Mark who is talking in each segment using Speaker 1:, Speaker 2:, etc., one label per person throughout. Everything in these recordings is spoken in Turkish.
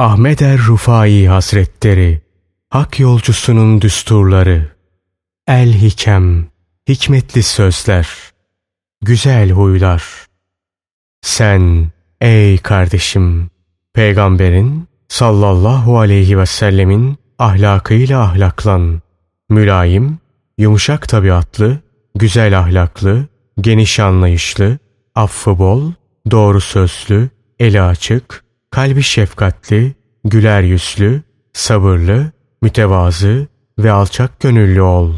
Speaker 1: Ahmet er Rufai Hazretleri Hak yolcusunun düsturları El Hikem Hikmetli sözler Güzel huylar Sen ey kardeşim Peygamberin sallallahu aleyhi ve sellemin ahlakıyla ahlaklan. Mülayim, yumuşak tabiatlı, güzel ahlaklı, geniş anlayışlı, affı bol, doğru sözlü, eli açık, kalbi şefkatli, güler yüzlü, sabırlı, mütevazı ve alçak gönüllü ol.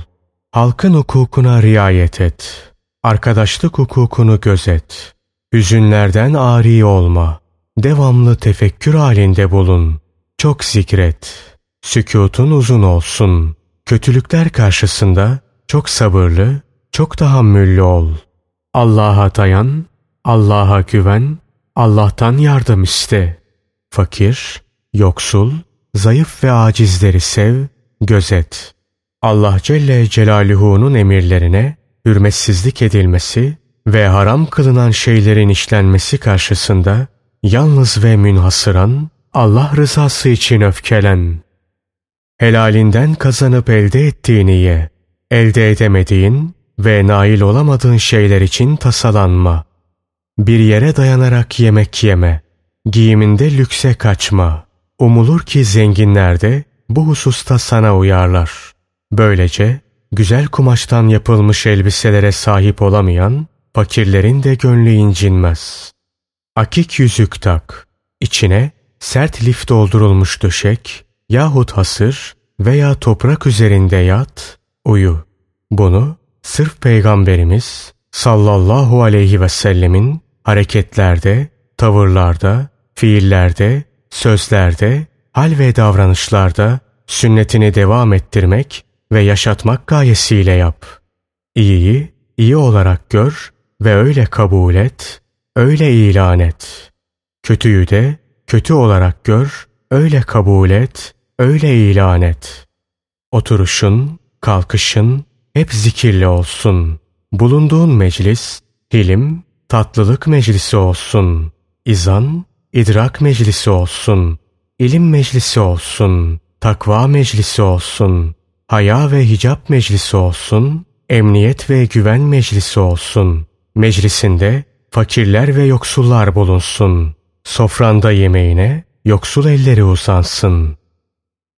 Speaker 1: Halkın hukukuna riayet et. Arkadaşlık hukukunu gözet. Hüzünlerden ari olma. Devamlı tefekkür halinde bulun. Çok zikret. Sükutun uzun olsun. Kötülükler karşısında çok sabırlı, çok tahammüllü ol. Allah'a dayan, Allah'a güven, Allah'tan yardım iste. Fakir, yoksul, zayıf ve acizleri sev, gözet. Allah Celle Celaluhu'nun emirlerine hürmetsizlik edilmesi ve haram kılınan şeylerin işlenmesi karşısında yalnız ve münhasıran Allah rızası için öfkelen. Helalinden kazanıp elde ettiğini ye. Elde edemediğin ve nail olamadığın şeyler için tasalanma. Bir yere dayanarak yemek yeme. Giyiminde lükse kaçma. Umulur ki zenginler de bu hususta sana uyarlar. Böylece güzel kumaştan yapılmış elbiselere sahip olamayan fakirlerin de gönlü incinmez. Akik yüzük tak. İçine sert lif doldurulmuş döşek yahut hasır veya toprak üzerinde yat, uyu. Bunu sırf Peygamberimiz sallallahu aleyhi ve sellemin hareketlerde, tavırlarda, fiillerde, sözlerde, hal ve davranışlarda sünnetini devam ettirmek ve yaşatmak gayesiyle yap. İyiyi iyi olarak gör ve öyle kabul et, öyle ilan et. Kötüyü de kötü olarak gör, öyle kabul et, öyle ilan et. Oturuşun, kalkışın hep zikirli olsun. Bulunduğun meclis, hilim, tatlılık meclisi olsun. İzan, idrak meclisi olsun. İlim meclisi olsun. Takva meclisi olsun. Haya ve hicap meclisi olsun. Emniyet ve güven meclisi olsun. Meclisinde fakirler ve yoksullar bulunsun. Sofranda yemeğine yoksul elleri uzansın.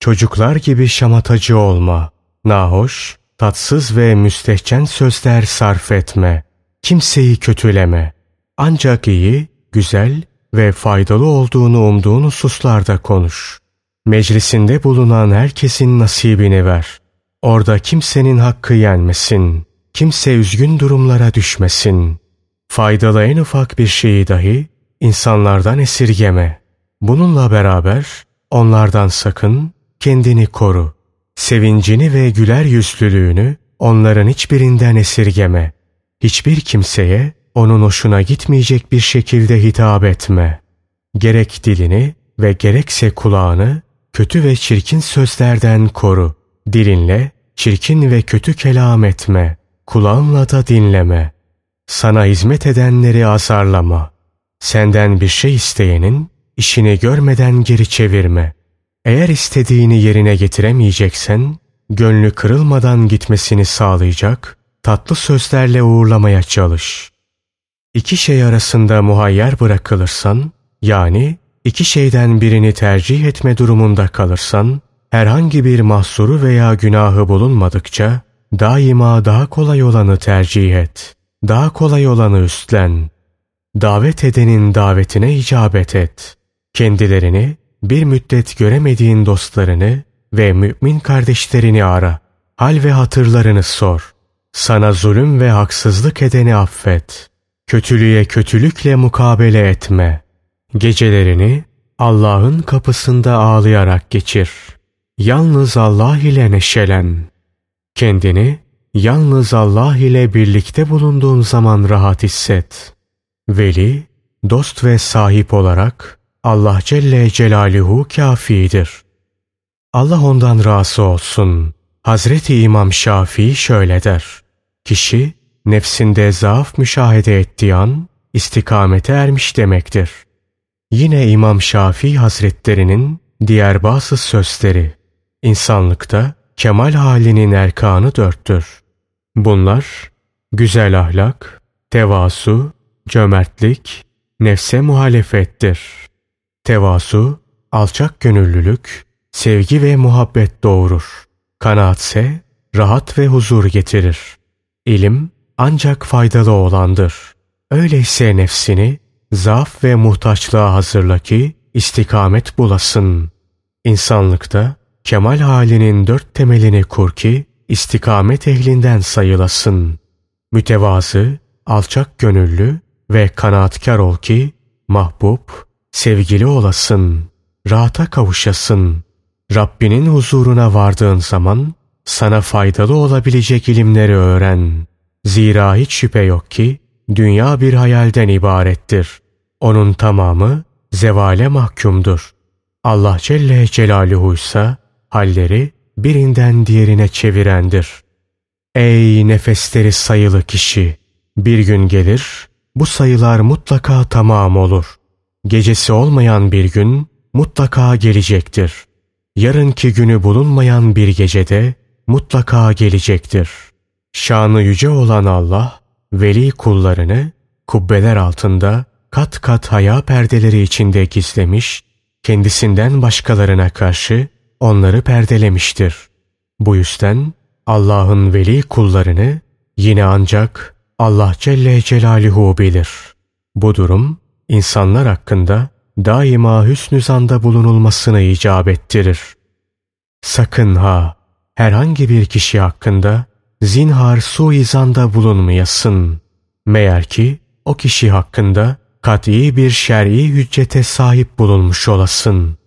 Speaker 1: Çocuklar gibi şamatacı olma. Nahoş, tatsız ve müstehcen sözler sarf etme. Kimseyi kötüleme. Ancak iyi, güzel ve faydalı olduğunu umduğun hususlarda konuş. Meclisinde bulunan herkesin nasibini ver. Orada kimsenin hakkı yenmesin. Kimse üzgün durumlara düşmesin. Faydalı en ufak bir şeyi dahi insanlardan esirgeme. Bununla beraber onlardan sakın, kendini koru. Sevincini ve güler yüzlülüğünü onların hiçbirinden esirgeme. Hiçbir kimseye onun hoşuna gitmeyecek bir şekilde hitap etme. Gerek dilini ve gerekse kulağını kötü ve çirkin sözlerden koru. Dilinle çirkin ve kötü kelam etme. Kulağınla da dinleme. Sana hizmet edenleri azarlama. Senden bir şey isteyenin işini görmeden geri çevirme. Eğer istediğini yerine getiremeyeceksen, gönlü kırılmadan gitmesini sağlayacak, tatlı sözlerle uğurlamaya çalış. İki şey arasında muhayyer bırakılırsan, yani iki şeyden birini tercih etme durumunda kalırsan, herhangi bir mahsuru veya günahı bulunmadıkça, daima daha kolay olanı tercih et. Daha kolay olanı üstlen. Davet edenin davetine icabet et. Kendilerini bir müddet göremediğin dostlarını ve mümin kardeşlerini ara. Hal ve hatırlarını sor. Sana zulüm ve haksızlık edeni affet. Kötülüğe kötülükle mukabele etme. Gecelerini Allah'ın kapısında ağlayarak geçir. Yalnız Allah ile neşelen. Kendini yalnız Allah ile birlikte bulunduğun zaman rahat hisset. Veli, dost ve sahip olarak Allah Celle Celaluhu kafidir. Allah ondan razı olsun. Hazreti İmam Şafii şöyle der. Kişi nefsinde zaaf müşahede ettiği an istikamete ermiş demektir. Yine İmam Şafii Hazretlerinin diğer bazı sözleri. İnsanlıkta kemal halinin erkanı dörttür. Bunlar güzel ahlak, tevasu, cömertlik, nefse muhalefettir. Tevasu, alçak gönüllülük, sevgi ve muhabbet doğurur. Kanaatse rahat ve huzur getirir. İlim ancak faydalı olandır. Öyleyse nefsini zaaf ve muhtaçlığa hazırla ki istikamet bulasın. İnsanlıkta kemal halinin dört temelini kur ki istikamet ehlinden sayılasın. Mütevazı, alçak gönüllü ve kanaatkar ol ki mahbub, sevgili olasın, rahata kavuşasın. Rabbinin huzuruna vardığın zaman sana faydalı olabilecek ilimleri öğren. Zira hiç şüphe yok ki dünya bir hayalden ibarettir. Onun tamamı zevale mahkumdur. Allah Celle Celaluhu ise halleri birinden diğerine çevirendir. Ey nefesleri sayılı kişi! Bir gün gelir, bu sayılar mutlaka tamam olur. Gecesi olmayan bir gün mutlaka gelecektir. Yarınki günü bulunmayan bir gecede mutlaka gelecektir. Şanı yüce olan Allah, veli kullarını kubbeler altında kat kat haya perdeleri içinde gizlemiş, kendisinden başkalarına karşı onları perdelemiştir. Bu yüzden Allah'ın veli kullarını yine ancak Allah Celle Celaluhu bilir. Bu durum insanlar hakkında daima hüsnü zanda bulunulmasını icap ettirir. Sakın ha herhangi bir kişi hakkında zinhar suizanda bulunmayasın. Meğer ki o kişi hakkında kat'i bir şer'i hüccete sahip bulunmuş olasın.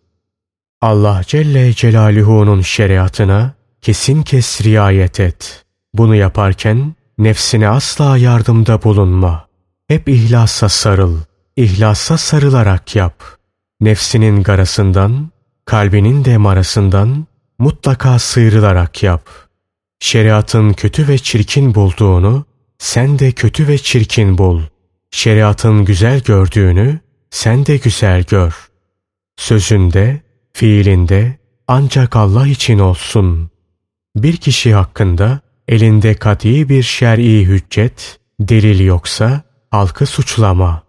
Speaker 1: Allah Celle Celaluhu'nun şeriatına kesin kes riayet et. Bunu yaparken nefsine asla yardımda bulunma. Hep ihlasa sarıl. İhlasa sarılarak yap. Nefsinin garasından, kalbinin de marasından mutlaka sıyrılarak yap. Şeriatın kötü ve çirkin bulduğunu sen de kötü ve çirkin bul. Şeriatın güzel gördüğünü sen de güzel gör. Sözünde, fiilinde ancak Allah için olsun. Bir kişi hakkında elinde kat'i bir şer'i hüccet, delil yoksa halkı suçlama.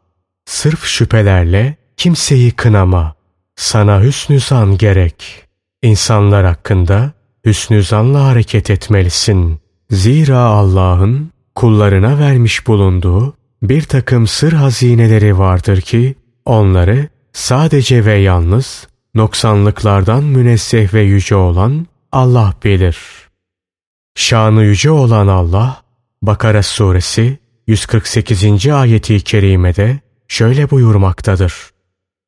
Speaker 1: Sırf şüphelerle kimseyi kınama. Sana hüsnü zan gerek. İnsanlar hakkında hüsnü zanla hareket etmelisin. Zira Allah'ın kullarına vermiş bulunduğu bir takım sır hazineleri vardır ki onları sadece ve yalnız noksanlıklardan münezzeh ve yüce olan Allah bilir. Şanı yüce olan Allah Bakara suresi 148. ayeti kerimede şöyle buyurmaktadır.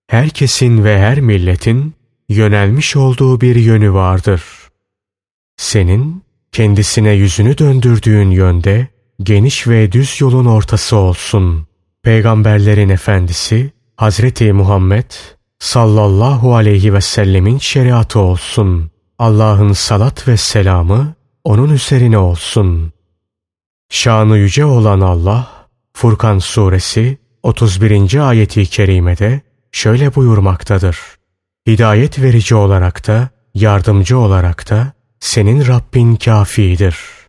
Speaker 1: Herkesin ve her milletin yönelmiş olduğu bir yönü vardır. Senin kendisine yüzünü döndürdüğün yönde geniş ve düz yolun ortası olsun. Peygamberlerin efendisi Hazreti Muhammed sallallahu aleyhi ve sellemin şeriatı olsun. Allah'ın salat ve selamı onun üzerine olsun. Şanı yüce olan Allah Furkan suresi 31. ayeti kerimede şöyle buyurmaktadır. Hidayet verici olarak da yardımcı olarak da senin Rabbin kafidir.''